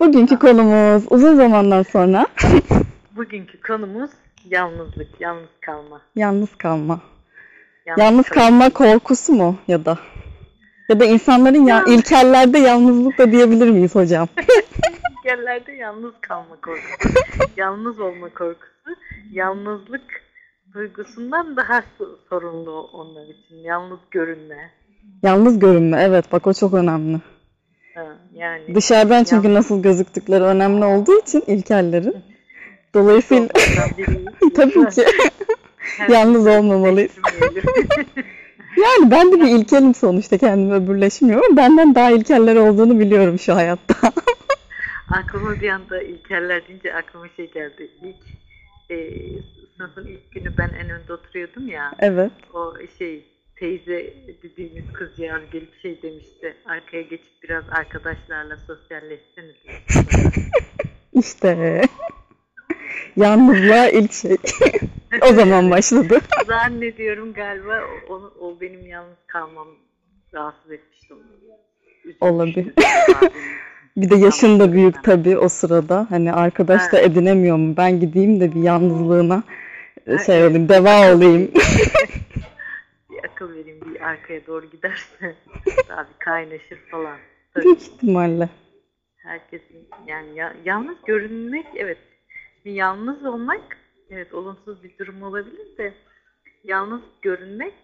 Bugünkü konumuz uzun zamandan sonra Bugünkü konumuz yalnızlık, yalnız kalma. yalnız kalma. Yalnız kalma korkusu mu ya da? Ya da insanların ya, ilkellerde yalnızlık da diyebilir miyiz hocam? Yerlerde yalnız kalma korkusu, yalnız olma korkusu, yalnızlık duygusundan daha so- sorunlu onlar için. Yalnız görünme. Yalnız görünme evet bak o çok önemli. Ha, yani Dışarıdan çünkü nasıl gözüktükleri önemli olduğu için ilkellerin. Dolayısıyla tabii ki yalnız olmamalıyız. Yani ben de bir ilkelim sonuçta kendimi öbürleşmiyorum. Benden daha ilkeller olduğunu biliyorum şu hayatta. Aklıma bir anda ilkeller deyince aklıma şey geldi. İlk e, sınıfın ilk günü ben en önde oturuyordum ya. evet. O şey teyze dediğimiz kızcağız gelip şey demişti. Arkaya geçip biraz arkadaşlarla sosyalleşsene. İşte yalnızlığa ilk şey o zaman başladı. Zannediyorum galiba o, onu, o benim yalnız kalmam rahatsız etmişti onu. Üzülmüştü. Olabilir. Bir de yaşın da büyük tabii o sırada. Hani arkadaş da edinemiyor mu? Ben gideyim de bir yalnızlığına e, şey olayım, deva olayım. Bir akıl vereyim bir arkaya doğru giderse. Daha bir kaynaşır falan. Tabii. Büyük ihtimalle. herkesin yani ya- yalnız görünmek evet. Bir yalnız olmak evet olumsuz bir durum olabilir de yalnız görünmek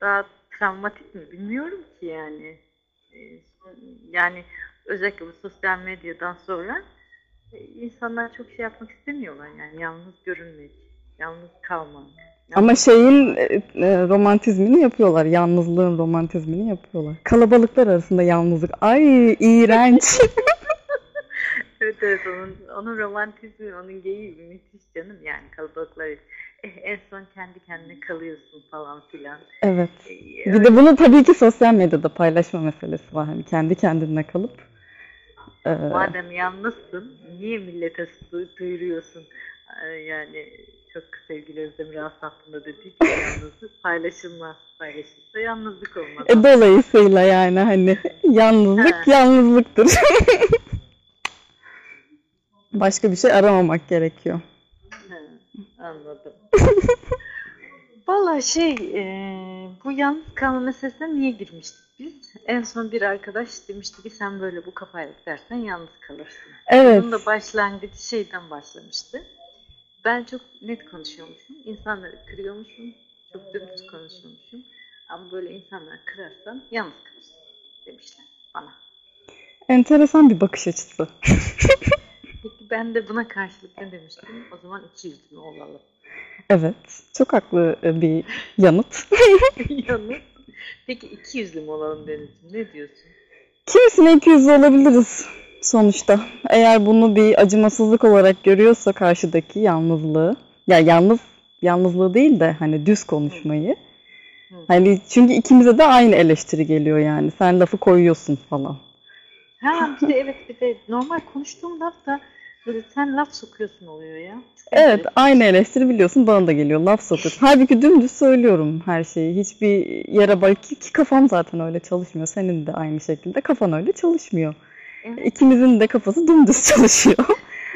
daha travmatik mi? Bilmiyorum ki yani. Ee, yani özellikle bu sosyal medyadan sonra e, insanlar çok şey yapmak istemiyorlar yani. Yalnız görünmek yalnız kalmak Ama şeyin e, e, romantizmini yapıyorlar. Yalnızlığın romantizmini yapıyorlar. Kalabalıklar arasında yalnızlık. Ay iğrenç. Evet evet onun, onun romantizmi, onun geyiği müthiş canım yani kalabalıklar. Eh, en son kendi kendine kalıyorsun falan filan. evet. Eh, Bir de bunu tabii ki sosyal medyada paylaşma meselesi var. Hani kendi kendine kalıp. e, Madem yalnızsın niye millete du- duyuruyorsun? Yani çok sevgili Özlem Rahat hakkında dedi ki yalnızlık paylaşılmaz. Paylaşılsa yalnızlık olmaz. E, dolayısıyla yani hani yalnızlık Ha. yalnızlıktır. Başka bir şey aramamak gerekiyor. Ha, anladım. Valla şey, e, bu yalnız kalma meselesine niye girmiştik biz? En son bir arkadaş demişti ki sen böyle bu kafayla gidersen yalnız kalırsın. Evet. Bunun da başlangıcı şeyden başlamıştı. Ben çok net konuşuyormuşum. insanları kırıyormuşum. Çok dümdüz konuşuyormuşum. Ama böyle insanları kırarsan yalnız kalırsın demişler bana. Enteresan bir bakış açısı. Peki ben de buna karşılık ne demiştim? O zaman iki yüzlü olalım. Evet. Çok haklı e, bir yanıt. Yalnız. Peki iki yüzlü mü olalım Deniz'ciğim? Ne diyorsun? Kimisine iki yüzlü olabiliriz sonuçta. Eğer bunu bir acımasızlık olarak görüyorsa karşıdaki yalnızlığı. Ya yalnız yalnızlığı değil de hani düz konuşmayı. Hı. Hani çünkü ikimize de aynı eleştiri geliyor yani. Sen lafı koyuyorsun falan. Ha bir de evet bir de normal konuştuğum lafta böyle sen laf sokuyorsun oluyor ya. Çok Evet, enteresan. aynı eleştiri biliyorsun bana da geliyor. Laf sokuyorsun. Halbuki dümdüz söylüyorum her şeyi. Hiçbir yere bak ki kafam zaten öyle çalışmıyor. Senin de aynı şekilde kafan öyle çalışmıyor. İkimizin de kafası dümdüz çalışıyor.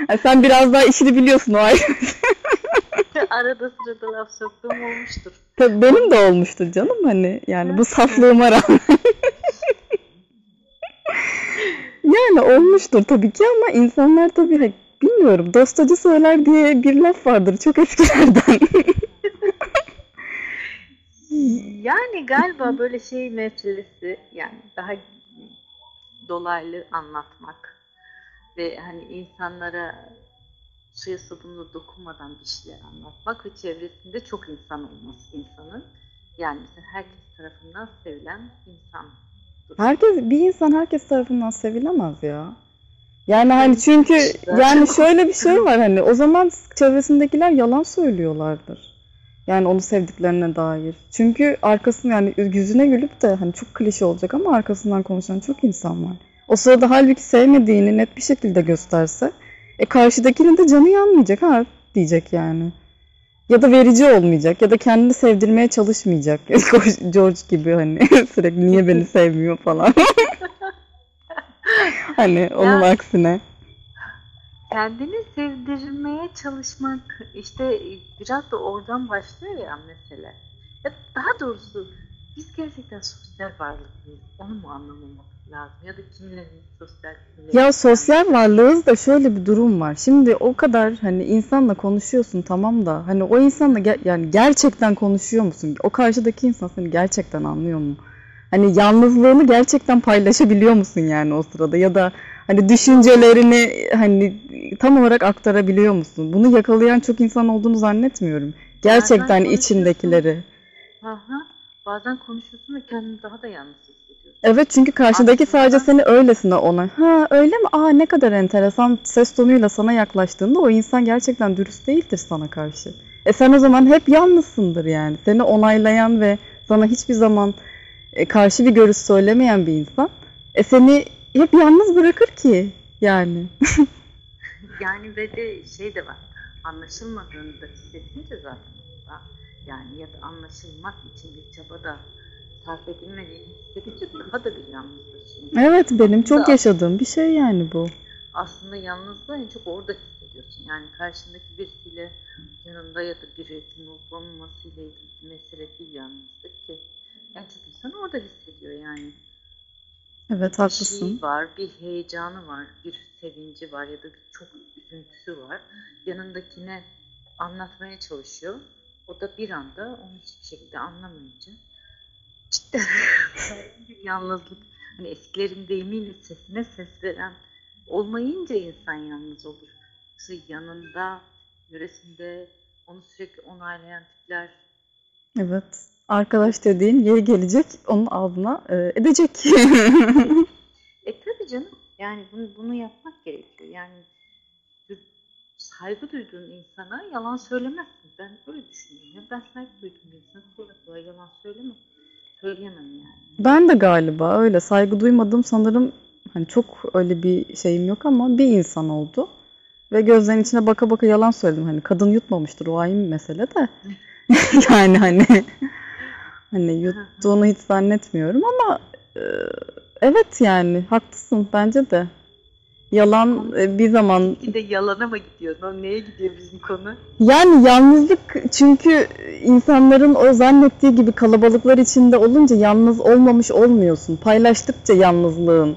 Yani sen biraz daha işini biliyorsun o ayrı. Arada sırada laf soktuğum olmuştur. Tabii benim de olmuştur canım hani yani bu saflığıma rağmen. Yani olmuştur tabii ki ama insanlar tabii hani bilmiyorum dostacı söyler diye bir laf vardır çok eskilerden. Yani galiba böyle şey meselesi yani daha dolaylı anlatmak ve hani insanlara suya sabunla dokunmadan bir şeyler anlatmak ve çevresinde çok insan olması insanın. Yani mesela herkes tarafından sevilen insan. Herkes bir insan herkes tarafından sevilemez ya. Yani hani çünkü yani şöyle bir şey var hani o zaman çevresindekiler yalan söylüyorlardır. Yani onu sevdiklerine dair. Çünkü arkasını yani yüzüne gülüp de hani çok klişe olacak ama arkasından konuşan çok insan var. O sırada halbuki sevmediğini net bir şekilde gösterse e karşıdakinin de canı yanmayacak ha diyecek yani. Ya da verici olmayacak ya da kendini sevdirmeye çalışmayacak. George gibi hani sürekli niye beni sevmiyor falan. hani onun Ya- aksine. Kendini sevdirmeye çalışmak işte biraz da oradan başlıyor ya mesela. Ya daha doğrusu biz gerçekten sosyal varlıklıyız. Onu mu anlamamak lazım? Ya da kimlerin sosyal kimlerin Ya sosyal varlığız da şöyle bir durum var. Şimdi o kadar hani insanla konuşuyorsun tamam da hani o insanla ger- yani gerçekten konuşuyor musun? O karşıdaki insan seni gerçekten anlıyor mu? Hani yalnızlığını gerçekten paylaşabiliyor musun yani o sırada ya da hani düşüncelerini hani tam olarak aktarabiliyor musun? Bunu yakalayan çok insan olduğunu zannetmiyorum. Gerçekten konuşuyorsun. içindekileri. Aha, bazen konuşuyorsun ve kendini daha da yalnız hissediyorsun. Evet çünkü karşıdaki Aslında- sadece seni öylesine ona. Ha öyle mi? Aa ne kadar enteresan ses tonuyla sana yaklaştığında o insan gerçekten dürüst değildir sana karşı. E sen o zaman hep yalnızsındır yani. Seni onaylayan ve sana hiçbir zaman e, karşı bir görüş söylemeyen bir insan. E seni hep yalnız bırakır ki yani. Yani ve de şey de var. Anlaşılmadığını da hissedince zaten yani ya da anlaşılmak için bir çaba da sarf edilmediğini hissedince daha da bir yalnızlaşıyorsun. Evet benim çok Aslında- yaşadığım bir şey yani bu. Aslında yalnızlığı en çok orada hissediyorsun. Yani karşındaki birisiyle yanında ya da bir resim olup olmamasıyla ilgili mesele değil yalnızlık ki. En çok insan orada hissediyor yani. Evet haklısın. şey var, bir heyecanı var, bir sevinci var ya da bir çok üzüntüsü var. Yanındakine anlatmaya çalışıyor. O da bir anda onu hiçbir şekilde anlamayınca cidden bir yalnızlık. Hani eskilerin deyimiyle sesine ses veren olmayınca insan yalnız olur. Yoksa yanında, yöresinde onu sürekli onaylayan tipler Evet. Arkadaş dediğin yeri gelecek onun ağzına e, edecek. E tabii canım. Yani bunu, bunu yapmak gerekiyor. Yani saygı duyduğun insana yalan söylemezsin. Ben öyle düşünüyorum. Ben saygı duyduğum insana kolay kolay yalan söylemem. Söyleyemem yani. Ben de galiba öyle saygı duymadım sanırım hani çok öyle bir şeyim yok ama bir insan oldu. Ve gözlerinin içine baka baka yalan söyledim. Hani kadın yutmamıştır o bir mesele de. yani hani hani yuttuğunu hiç zannetmiyorum ama e, evet yani haklısın bence de. Yalan e, bir zaman Bir de yalana mı gidiyor? Neye gidiyor bizim konu? Yani yalnızlık çünkü insanların o zannettiği gibi kalabalıklar içinde olunca yalnız olmamış olmuyorsun. Paylaştıkça yalnızlığın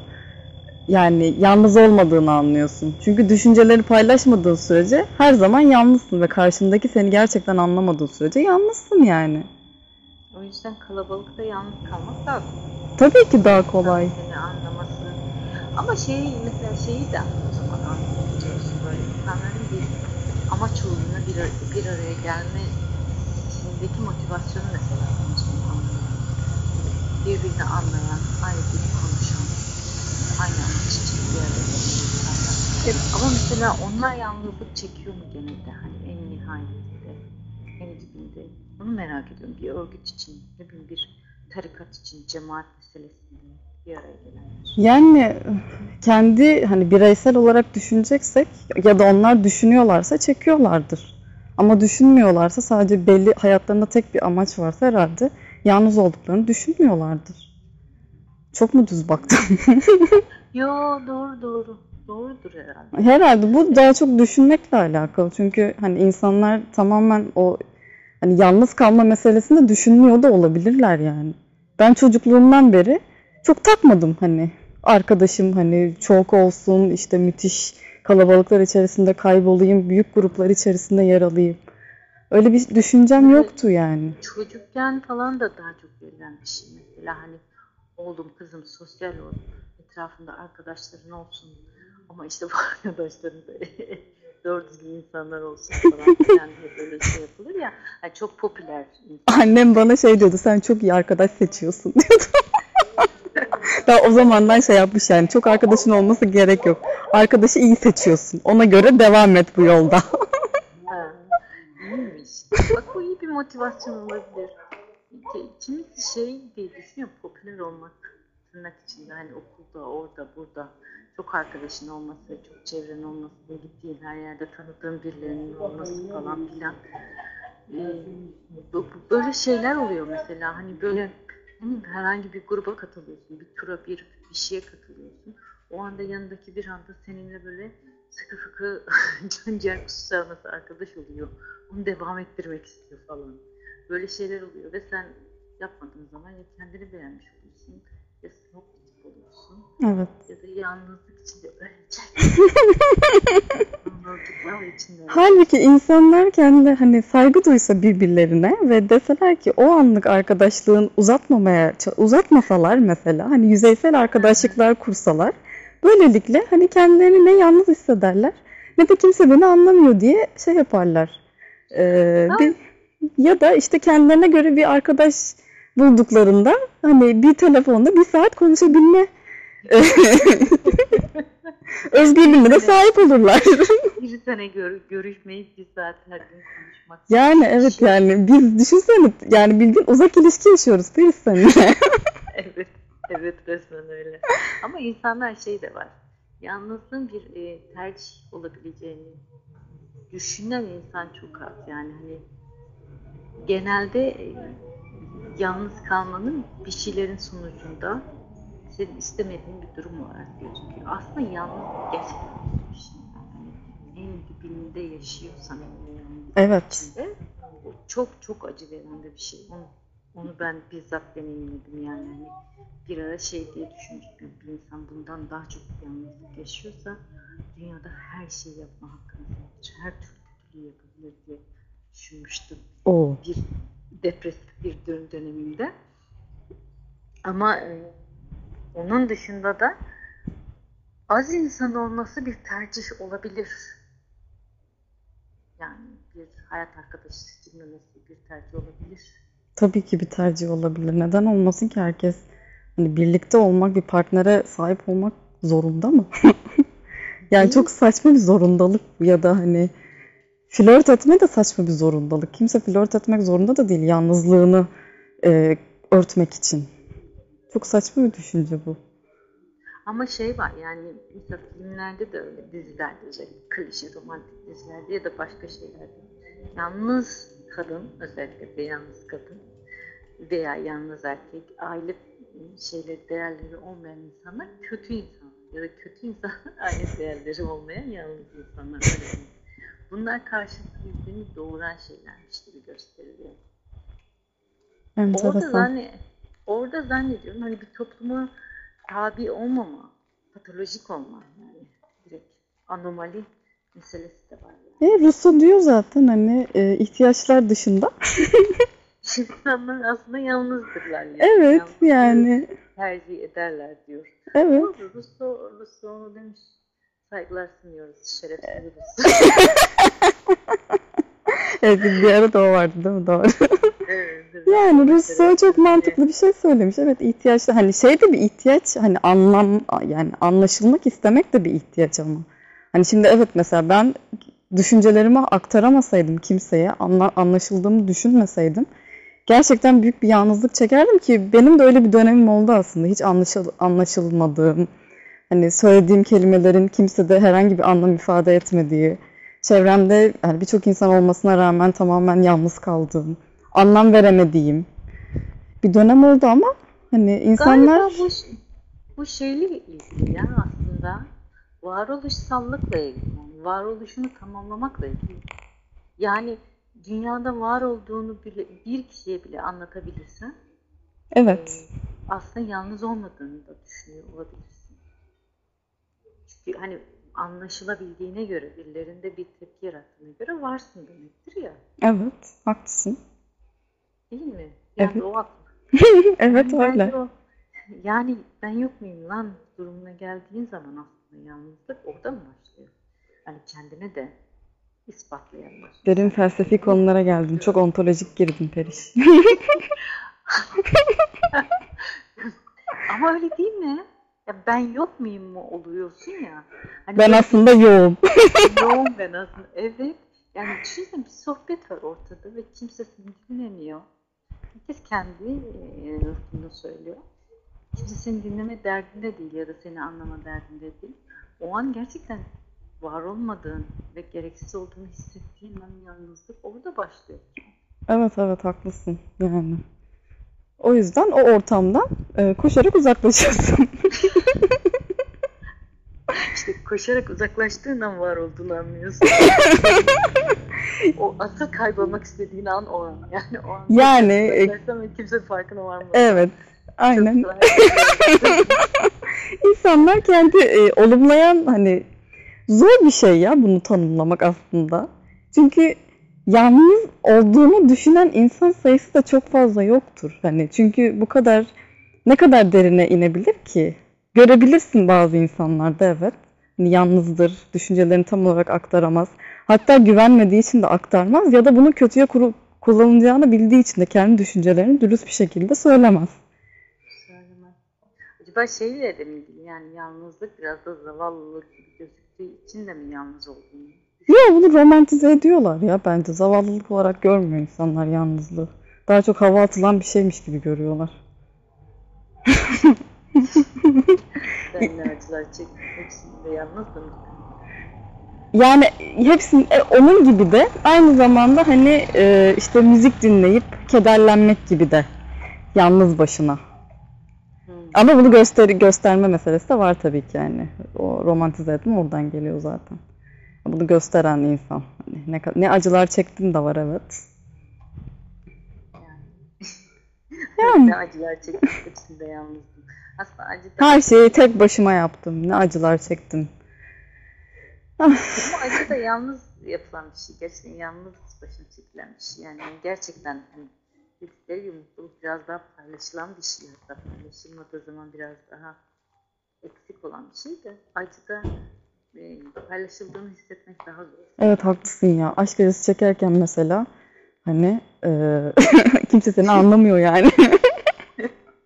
yani yalnız olmadığını anlıyorsun. Çünkü düşünceleri paylaşmadığın sürece her zaman yalnızsın ve karşındaki seni gerçekten anlamadığı sürece yalnızsın yani. O yüzden kalabalıkta yalnız kalmak daha kolay. Tabii ki daha kolay. Seni anlaması. Ama şey mesela şeyi de zaman anlayabiliyorsun böyle insanların bir amaç uğruna bir, bir araya gelme içindeki motivasyonu mesela. Birbirini anlayan, aynı dili konuşan, aynı amaç için bir araya gelen insanlar. Ama mesela onlar yalnızlık çekiyor mu gene de hani Bunu merak ediyorum. Bir örgüt için, ne bileyim bir tarikat için, cemaat meselesinde bir araya gelenler. Yani kendi hani bireysel olarak düşüneceksek ya da onlar düşünüyorlarsa çekiyorlardır. Ama düşünmüyorlarsa sadece belli hayatlarında tek bir amaç varsa herhalde yalnız olduklarını düşünmüyorlardır. Çok mu düz baktım? Yo doğru doğru. Doğrudur herhalde. Herhalde bu daha çok düşünmekle alakalı. Çünkü hani insanlar tamamen o hani yalnız kalma meselesinde düşünmüyor da olabilirler yani. Ben çocukluğumdan beri çok takmadım hani arkadaşım hani çok olsun işte müthiş kalabalıklar içerisinde kaybolayım, büyük gruplar içerisinde yer alayım. Öyle bir düşüncem Evet. yoktu yani. Çocukken falan da daha çok verilen bir şey mesela hani oğlum kızım sosyal ol. Etrafında arkadaşların olsun. Ama işte bu arkadaşların da doğru düzgün insanlar olsun falan filan diye böyle şey yapılır ya. Hani çok popüler. Annem bana şey diyordu, sen çok iyi arkadaş seçiyorsun diyordu. Daha o zamandan şey yapmış yani, çok arkadaşın olması gerek yok. Arkadaşı iyi seçiyorsun. Ona göre devam et bu yolda. Ha, iyiymiş. Bak bu iyi bir motivasyon olabilir. Ki- Kimisi şey diye düşünüyor, popüler olmak tırnak içinde hani okulda, orada, burada çok arkadaşın olması, çok çevren olması, gittiğin her yerde tanıdığın birilerinin olması falan filan. Ee, böyle şeyler oluyor mesela hani böyle hmm, herhangi bir gruba katılıyorsun, bir tura, bir, bir şeye katılıyorsun. O anda yanındaki bir anda seninle böyle sıkı fıkı can ciğer kusacağına nasıl arkadaş oluyor. Onu devam ettirmek istiyor falan. Böyle şeyler oluyor ve sen yapmadığın zaman ya kendini beğenmiş oluyorsun ya oluyorsun Evet. ya da yalnızlık içinde ölecek. Yalnızlıklar içinde. Halbuki insanlar kendi hani saygı duysa birbirlerine ve deseler ki o anlık arkadaşlığın uzatmamaya uzatmasalar mesela hani yüzeysel arkadaşlıklar kursalar böylelikle hani kendilerini ne yalnız hissederler ne de kimse beni anlamıyor diye şey yaparlar. Ee, bir, ya da işte kendilerine göre bir arkadaş bulduklarında hani bir telefonda bir saat konuşabilme özgürlüğüne de sahip olurlar. bir sene gör, görüşmeyip bir saat her gün konuşmak. Yani evet yani biz düşünsene yani bildiğin uzak ilişki yaşıyoruz Filiz seninle. evet, evet resmen öyle. Ama insanlar şey de var. Yalnızlığın bir e, tercih olabileceğini düşünen insan çok az. Yani hani genelde e, yalnız kalmanın bir şeylerin sonucunda senin istemediğin bir durum olarak gözüküyor. Aslında yalnız gerçekten bir şey. Yani en dibinde yaşıyorsan Evet. içinde, o çok çok acı veren de bir şey. Onu, onu ben bizzat deneyimledim yani. Hani bir ara şey diye düşünmüştüm. Bir insan bundan daha çok yalnızlık yaşıyorsa dünyada her şeyi yapma hakkına sahiptir. Her türlü kötülüğü yapabilir diye düşünmüştüm O. bir depresif bir dön döneminde. Ama e, onun dışında da az insan olması bir tercih olabilir. Yani bir hayat arkadaşı seçilmemesi bir tercih olabilir. Tabii ki bir tercih olabilir. Neden olmasın ki herkes hani birlikte olmak, bir partnere sahip olmak zorunda mı? Yani çok saçma bir zorundalık ya da hani flört etme de saçma bir zorundalık. Kimse flört etmek zorunda da değil yalnızlığını e, örtmek için. Çok saçma bir düşünce bu. Ama şey var yani mesela filmlerde de öyle dizilerde özellikle klişe romantik dizilerde ya da başka şeylerde yalnız kadın özellikle de yalnız kadın veya yalnız erkek aile şeyleri değerleri olmayan insanlar kötü insanlar ya da kötü insanlar aile değerleri olmayan yalnız insanlar öyle. Bunlar karşılıklı birbirini doğuran şeylermiş gibi gösteriliyor. Orada Enteresan. Orada zannediyorum hani bir topluma tabi olmama, patolojik olma yani direkt anomali meselesi de var yani. E, Rousseau diyor zaten hani e, ihtiyaçlar dışında. İnsanlar aslında yalnızdırlar yani. Evet Yalnızlığı yani tercih ederler diyor. evet. Rousseau onu demiş. Saygılar sunuyoruz şerefsiz Rousseau. Evet bir arada o vardı değil mi? Doğru. Yani Rousseau çok mantıklı bir şey söylemiş. Evet ihtiyaçlı hani şey de bir ihtiyaç hani anlam yani anlaşılmak istemek de bir ihtiyaç ama. Hani şimdi evet mesela ben düşüncelerimi aktaramasaydım kimseye, anla, anlaşıldığımı düşünmeseydim gerçekten büyük bir yalnızlık çekerdim ki benim de öyle bir dönemim oldu aslında. Hiç anlaşıl, anlaşılmadığım, hani söylediğim kelimelerin kimsede herhangi bir anlam ifade etmediği, çevremde yani birçok insan olmasına rağmen tamamen yalnız kaldığım, anlam veremediğim bir dönem oldu ama hani insanlar Galiba bu, bu şeyle ilgili ya aslında varoluşsallıkla ilgili. Yani varoluşunu tamamlamakla ilgili. Yani dünyada var olduğunu bile, bir kişiye bile anlatabilirsen evet e, aslında yalnız olmadığını da düşünüyor olabilirsin. Çünkü hani anlaşılabildiğine göre, birilerinde bir tepki yarattığına göre varsın demektir ya. evet haklısın. Değil mi? Yani Evet. o. Evet Yani öyle. o- yani ben yok muyum lan durumuna geldiğin zaman aslında yalnızlık orada mı başlıyor? Yani kendine de ispatlayamıyorsun. Derin felsefi konulara geldin. Çok ontolojik girdin Periş. Ama öyle değil mi? Ya ben yok muyum mu oluyorsun ya. Hani Ben böyle aslında yoğum. yoğun ben aslında. Evet. Yani düşünsene bir sohbet var ortada ve kimse seni dinlemiyor. Herkes kendi ruhunda söylüyor. Kimse seni dinleme derdinde değil ya da seni anlama derdinde değil. O an gerçekten var olmadığın ve gereksiz olduğunu hissettiğin an yalnızlık orada başlıyor. Evet evet haklısın yani. O yüzden o ortamdan e, koşarak uzaklaşıyorsun. işte koşarak uzaklaştığın an var olduğunu anlıyorsun. o asıl kaybolmak istediğin an o an. Yani o an. Yani e, kimse farkına varmaz. evet aynen. İnsanlar kendi e, olumlayan hani zor bir şey ya bunu tanımlamak aslında. Çünkü yalnız olduğunu düşünen insan sayısı da çok fazla yoktur. Hani çünkü bu kadar ne kadar derine inebilir ki? Görebilirsin bazı insanlarda evet. Hani yalnızdır, düşüncelerini tam olarak aktaramaz. Hatta güvenmediği için de aktarmaz ya da bunu kötüye kuru- kullanılacağını bildiği için de kendi düşüncelerini dürüst bir şekilde söylemez. Söylemez. Acaba şeyle de mi yani yalnızlık biraz da zavallılık gibi gözüktüğü için de mi yalnız olduğunu? Ya bunu romantize ediyorlar ya bence. Zavallılık olarak görmüyor insanlar yalnızlığı. Daha çok hava atılan bir şeymiş gibi görüyorlar. Ben ne acılar çektim. Hepsinde yalnızdım. Yani hepsinin e, onun gibi de aynı zamanda hani e, işte müzik dinleyip kederlenmek gibi de yalnız başına. Hmm. Ama bunu gösteri gösterme meselesi de var tabii ki yani. O romantize etme oradan geliyor zaten. Bunu gösteren insan. Hani ne, ne acılar çektim de var evet. Yani. Ne acılar çektim. Hepsinde yalnızdım. Aslında acı da Her şeyi tek başıma yaptım. Ne acılar çektim. Ah, Ama acı da yalnız yapılan bir şey. Gerçekten yalnız başına çekilen bir şey. Yani gerçekten hani gibi mutluluk biraz daha paylaşılan bir şey. Hatta paylaşılmadığı zaman biraz daha eksik olan bir şey de acı da e, paylaşıldığını hissetmek daha zor. Evet haklısın ya. Aşk acısı çekerken mesela hani eee, kimse seni anlamıyor yani.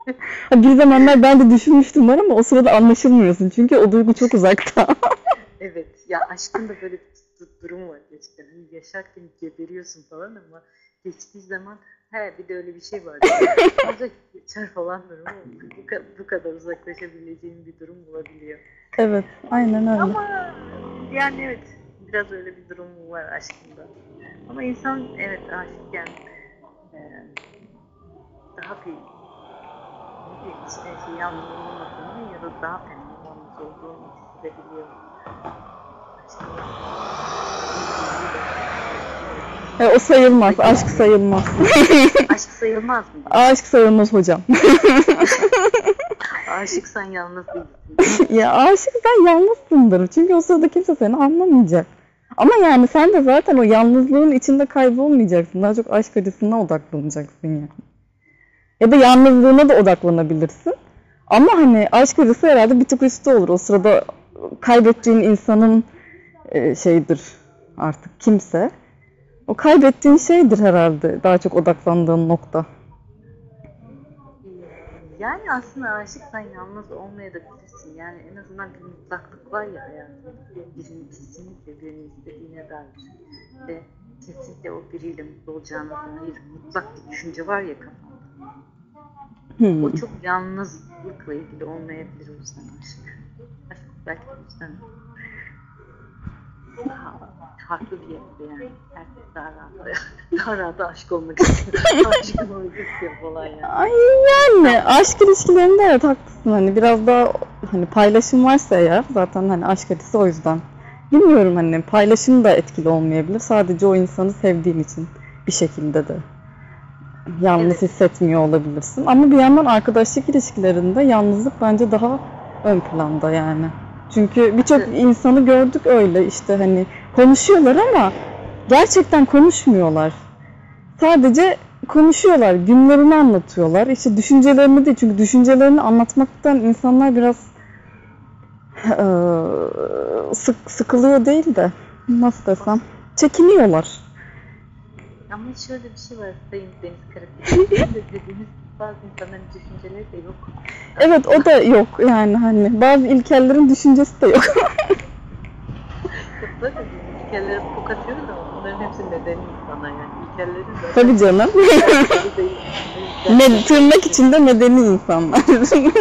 Bir zamanlar ben de düşünmüştüm var ama o sırada anlaşılmıyorsun. Çünkü o duygu çok uzakta. Evet ya aşkın da böyle bir du- durum var gerçekten. Hani yaşarken geberiyorsun falan ama geçtiği zaman he bir de öyle bir şey var. Ancak geçer falan durum ama bu, bu kadar uzaklaşabileceğin bir durum olabiliyor. Evet, aynen öyle. Ama yani evet biraz öyle bir durum var aşkında. Ama insan evet aşıkken e, daha bir bileyim işte şey yalnız olmadığını ya da daha fena yalnız olduğunu hissedebiliyor. Aşkın E, o sayılmaz. Aşk sayılmaz. Aşk sayılmaz mı? Aşk sayılmaz hocam. Aşıksan yalnız değilsin. Ya aşıksan yalnızsındır. Çünkü o sırada kimse seni anlamayacak. Ama yani sen de zaten o yalnızlığın içinde kaybolmayacaksın. Daha çok aşk acısına odaklanacaksın yani. Ya da yalnızlığına da odaklanabilirsin. Ama hani aşk acısı herhalde bir tık üstü olur. O sırada kaybettiğin insanın e, şeydir artık kimse. O kaybettiğin şeydir herhalde daha çok odaklandığın nokta. Yani aslında aşıksan yalnız olmayabilirsin. Yani en azından bir mutlaklık var ya hayatında. Birini kesinlikle birini istediğine dair. Ve kesinlikle o biriyle mutlu olacağına dair mutlak bir düşünce var ya kafanda. Hmm. O çok yalnızlıkla ilgili olmayabilir o yüzden aşk. Aşk belki o yüzden daha farklı bir yerde yani. Herkes daha rahat, daha rahat aşık olmak istiyor. aşık olmak istiyor falan yani. Ay yani aşk ilişkilerinde evet haklısın hani biraz daha hani paylaşım varsa eğer zaten hani aşk acısı o yüzden. Bilmiyorum hani paylaşım da etkili olmayabilir. Sadece o insanı sevdiğin için bir şekilde de yalnız Evet. hissetmiyor olabilirsin. Ama bir yandan arkadaşlık ilişkilerinde yalnızlık bence daha ön planda yani. Çünkü birçok Evet. insanı gördük öyle işte hani konuşuyorlar ama gerçekten konuşmuyorlar. Sadece konuşuyorlar, günlerini anlatıyorlar. İşte düşüncelerini de çünkü düşüncelerini anlatmaktan insanlar biraz sık sıkılıyor değil de nasıl desem çekiniyorlar. Ama şöyle bir şey var Sayın Deniz de dediğiniz bazı insanların düşünceleri de yok. Evet o da yok yani hani bazı ilkellerin düşüncesi de yok. Böyle ilkelleri pok atıyoruz ama bunların hepsi medeni insana yani. İlkellerin de Tabii canım. ilkelleri Me- tırnak içinde medeni insanlar. yani.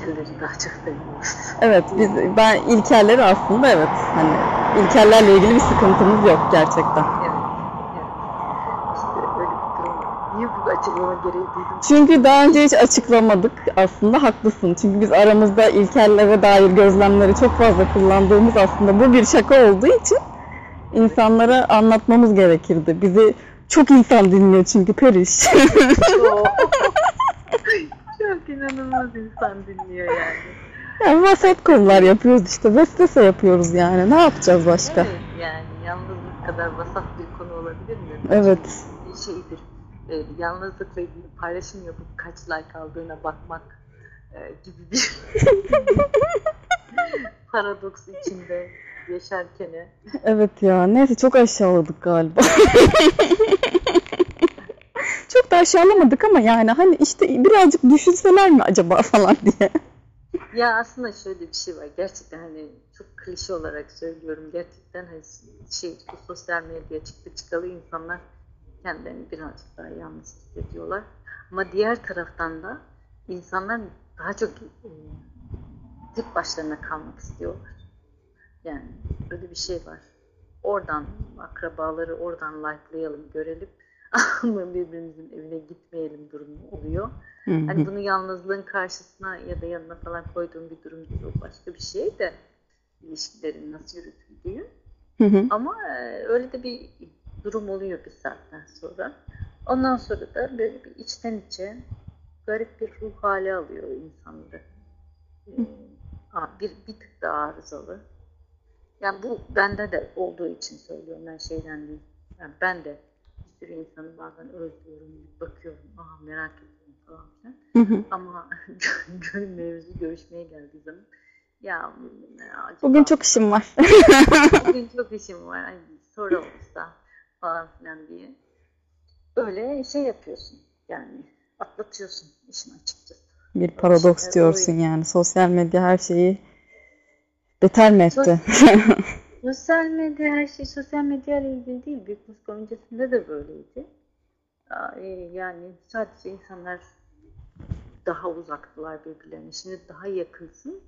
İlkelleri daha çok seviyoruz. evet biz ben ilkelleri aslında evet hani ilkellerle ilgili bir sıkıntımız yok gerçekten. Evet. Açıklama gereği duydum? Çünkü daha önce hiç açıklamadık aslında haklısın. Çünkü biz aramızda ilkellere dair gözlemleri çok fazla kullandığımız aslında bu bir şaka olduğu için insanlara anlatmamız gerekirdi. Bizi çok insan dinliyor çünkü Periş. Çok inanılmaz insan dinliyor yani. yani vasat konular yapıyoruz işte. Vesvese yapıyoruz yani. Ne yapacağız başka? Evet yani yalnızlık kadar vasat bir konu olabilir mi? Evet. Bir şeydir. E, yalnızlıkla ilgili paylaşım yapıp kaç like aldığına bakmak e, gibi bir paradoks içinde yaşarken Evet ya. Neyse çok aşağıladık galiba. aşağılamadık ama yani hani işte birazcık düşünseler mi acaba falan diye. Ya aslında şöyle bir şey var. Gerçekten hani çok klişe olarak söylüyorum. Gerçekten hani şey bu sosyal medya çıktı çıkalı insanlar kendilerini birazcık daha yalnız hissediyorlar. Ama diğer taraftan da insanlar daha çok e, tek başlarına kalmak istiyorlar. Yani öyle bir şey var. Oradan akrabaları oradan likelayalım, görelim ama birbirimizin evine gitmeyelim durumu oluyor. Hani bunu yalnızlığın karşısına ya da yanına falan koyduğum bir durum değil. O başka bir şey de ilişkilerin nasıl yürütüldüğü. Hı hı. Ama e, öyle de bir durum oluyor bir saatten sonra. Ondan sonra da böyle bir içten içe garip bir ruh hali alıyor insanları. Ee, bir, bir tık daha arızalı. Yani bu bende de olduğu için söylüyorum ben şeyden değil. Yani ben de sürü insanı bazen özlüyorum, bakıyorum, aa merak ediyorum falan filan. Hı hı. Ama mevzu görüşmeye geldiği zaman ya acaba Bugün çok işim var. bugün çok işim var. Ay, sonra olursa falan filan diye. Öyle şey yapıyorsun. Yani atlatıyorsun işin açıkçası. Bir paradoks diyorsun yani. Sosyal medya her şeyi beter mi etti? Sosyal medya her şey sosyal medya ile ilgili değil. Büyük Moskova öncesinde de böyleydi. E, Yani sadece insanlar daha uzaktılar birbirlerine. Şimdi daha yakınsın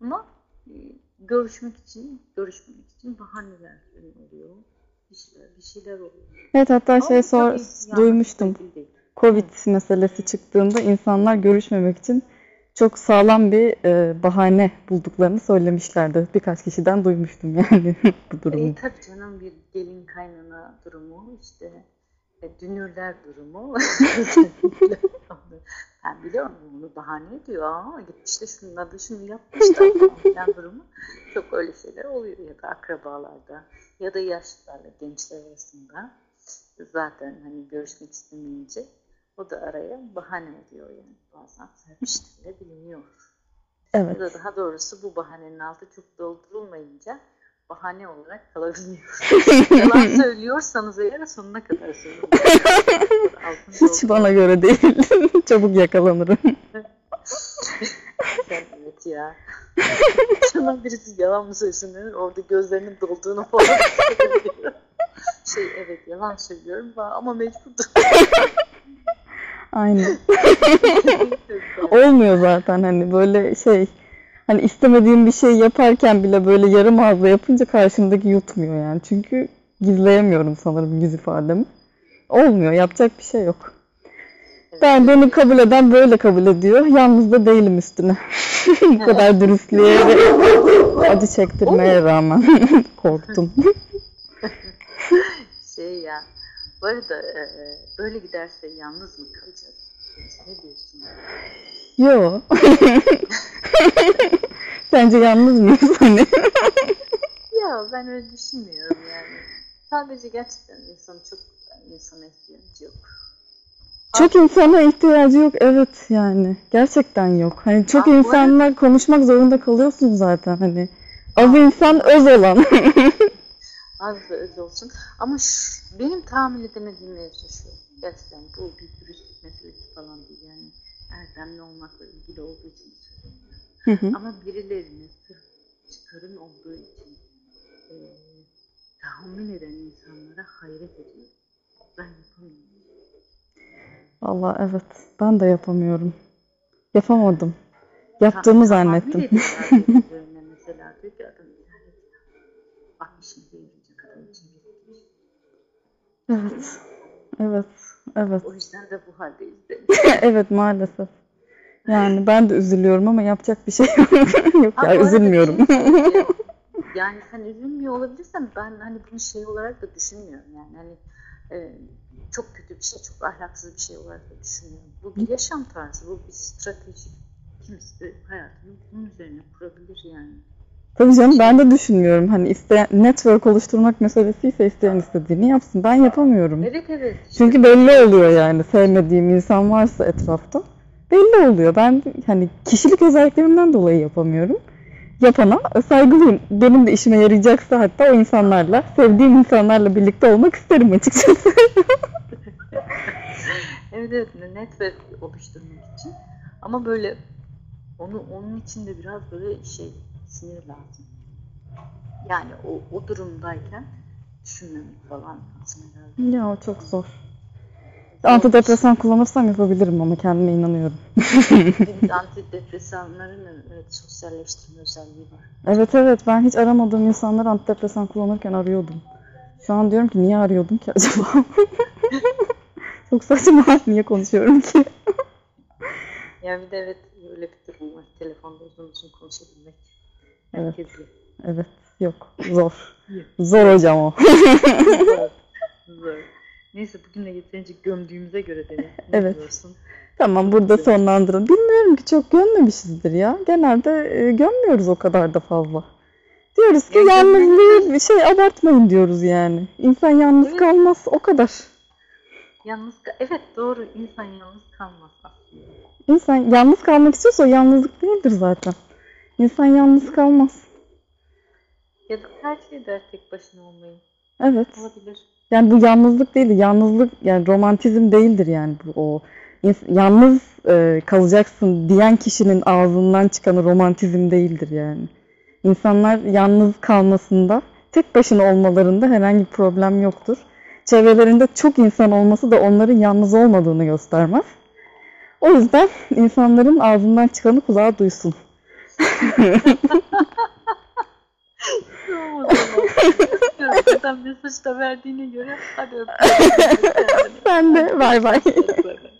ama e, görüşmek için görüşmek için bahaneler oluyor. Bir şeyler, bir şeyler oluyor. Evet hatta Ama şey sor, duymuştum. Covid meselesi çıktığında insanlar görüşmemek için çok sağlam bir e, bahane bulduklarını söylemişlerdi. Birkaç kişiden duymuştum yani bu durumu. E, tabii canım bir gelin kaynana durumu işte e, dünürler durumu. ben biliyorum bunu bahane ediyor ama gitmiş de şununla da şunu yapmışlar falan durumu. Çok öyle şeyler oluyor ya da akrabalarda ya da yaşlılarla gençler arasında zaten hani görüşmek istemeyince o da araya bahane ediyor yani bazen serpiştirilebiliyor. Evet. Ya da daha doğrusu bu bahanenin altı çok doldurulmayınca bahane olarak kalabiliyor. Yalan söylüyorsanız eğer sonuna kadar söyleyin. Hiç bana göre değil. Çabuk yakalanırım. Evet ya. Sana birisi yalan mı söylesin orada gözlerinin dolduğunu falan. Şey evet yalan söylüyorum ama mecburdum. Aynen. Olmuyor zaten hani böyle şey hani istemediğim bir şey yaparken bile böyle yarım ağızla yapınca karşımdaki yutmuyor yani. Çünkü gizleyemiyorum sanırım yüz ifademi. Olmuyor. Yapacak bir şey yok. Ben beni kabul eden böyle kabul ediyor. Yalnız da değilim üstüne. Bu kadar dürüstlüğe ve acı çektirmeye rağmen korktum. şey ya. Bu arada e, e, böyle giderse yalnız mı kalacağız? Ne diyorsun? Yo. Sence yalnız mıyız hani? Ya ben öyle düşünmüyorum yani. Sadece gerçekten insanın çok insana ihtiyacı yok. Çok insana ihtiyacı yok evet yani. Gerçekten yok. Hani çok Aa, bu arada- insanlar konuşmak zorunda kalıyorsun zaten hani. Az insan öz olan. Az da öz olsun. Ama şu, benim tahammül edemediğim mevzu şu. Gerçekten bu bir dürüstlük meselesi falan Erdemli olmakla ilgili olduğu için söylemiyorum. Hı hı. Ama birilerine sırf çıkarın olduğu için e, tahammül eden insanlara hayret ediyorum. Ben yapamıyorum. Vallahi evet. Ben de yapamıyorum. Yapamadım. Yaptığımı Ta- zannettim. mesela diyor ki adam. Bak için Evet. Evet, evet. O yüzden de bu haldeyiz de. Evet maalesef. Yani ben de üzülüyorum ama yapacak bir şey yok. Ha, ya arada üzülmüyorum. şey yani sen üzülmüyor olabilirsen ben hani bunu şey olarak da düşünmüyorum yani hani e, çok kötü bir şey, çok ahlaksız bir şey olarak da düşünmüyorum. Bu bir yaşam tarzı, bu bir strateji. Kimisi hayatını bunun üzerine kurabilir yani. Tabii canım ben de düşünmüyorum. Hani isteyen network oluşturmak meselesi ise isteyen istediğini yapsın. Ben yapamıyorum. Evet evet. Çünkü belli oluyor yani sevmediğim insan varsa etrafta. Belli oluyor. Ben hani kişilik özelliklerimden dolayı yapamıyorum. Yapana saygılıyım. Benim de işime yarayacaksa hatta o insanlarla, sevdiğim insanlarla birlikte olmak isterim açıkçası. Evet evet network oluşturmak için. Ama böyle onu onun için de biraz böyle şey sinir lazım. Yani o, o durumdayken düşünmemek falan lazım herhalde. Ya o çok zor. Antidepresan kullanırsam yapabilirim ama kendime inanıyorum. Antidepresanların evet, sosyalleştirme özelliği var. Evet evet ben hiç aramadığım insanları antidepresan kullanırken arıyordum. Şu an diyorum ki niye arıyordum ki acaba? Çok saçma. Niye konuşuyorum ki? Ya bir de evet öyle bir durum var. Telefonda uzun uzun konuşabilmek. Evet. Herkesle. Evet. Yok. Zor. Zor hocam o. Zor. Zor. Neyse bugün de yeterince gömdüğümüze göre Deniz. Ne Evet. diyorsun? Tamam burada sonlandırın. Bilmiyorum ki çok gömmemişizdir ya. Genelde e, gömmüyoruz o kadar da fazla. Diyoruz ki Ya yalnızlığı bir şey abartmayın diyoruz yani. İnsan yalnız Evet. kalmaz o kadar. Yalnız evet doğru insan yalnız kalmaz aslında. İnsan yalnız kalmak istiyorsa yalnızlık değildir zaten. İnsan yalnız kalmaz. Ya da tercih eder tek başına olmayı. Evet. Olabilir. Yani bu yalnızlık değildir. Yalnızlık yani romantizm değildir yani bu o. Yalnız e, kalacaksın diyen kişinin ağzından çıkan romantizm değildir yani. İnsanlar yalnız kalmasında, tek başına olmalarında herhangi bir problem yoktur. Çevrelerinde çok insan olması da onların yalnız olmadığını göstermez. O yüzden insanların ağzından çıkanı kulağa duysun. Tamam o zaman. Zaten mesaj da verdiğine göre hadi öpüyorum. Sen de bay bay. Hadi bay bay.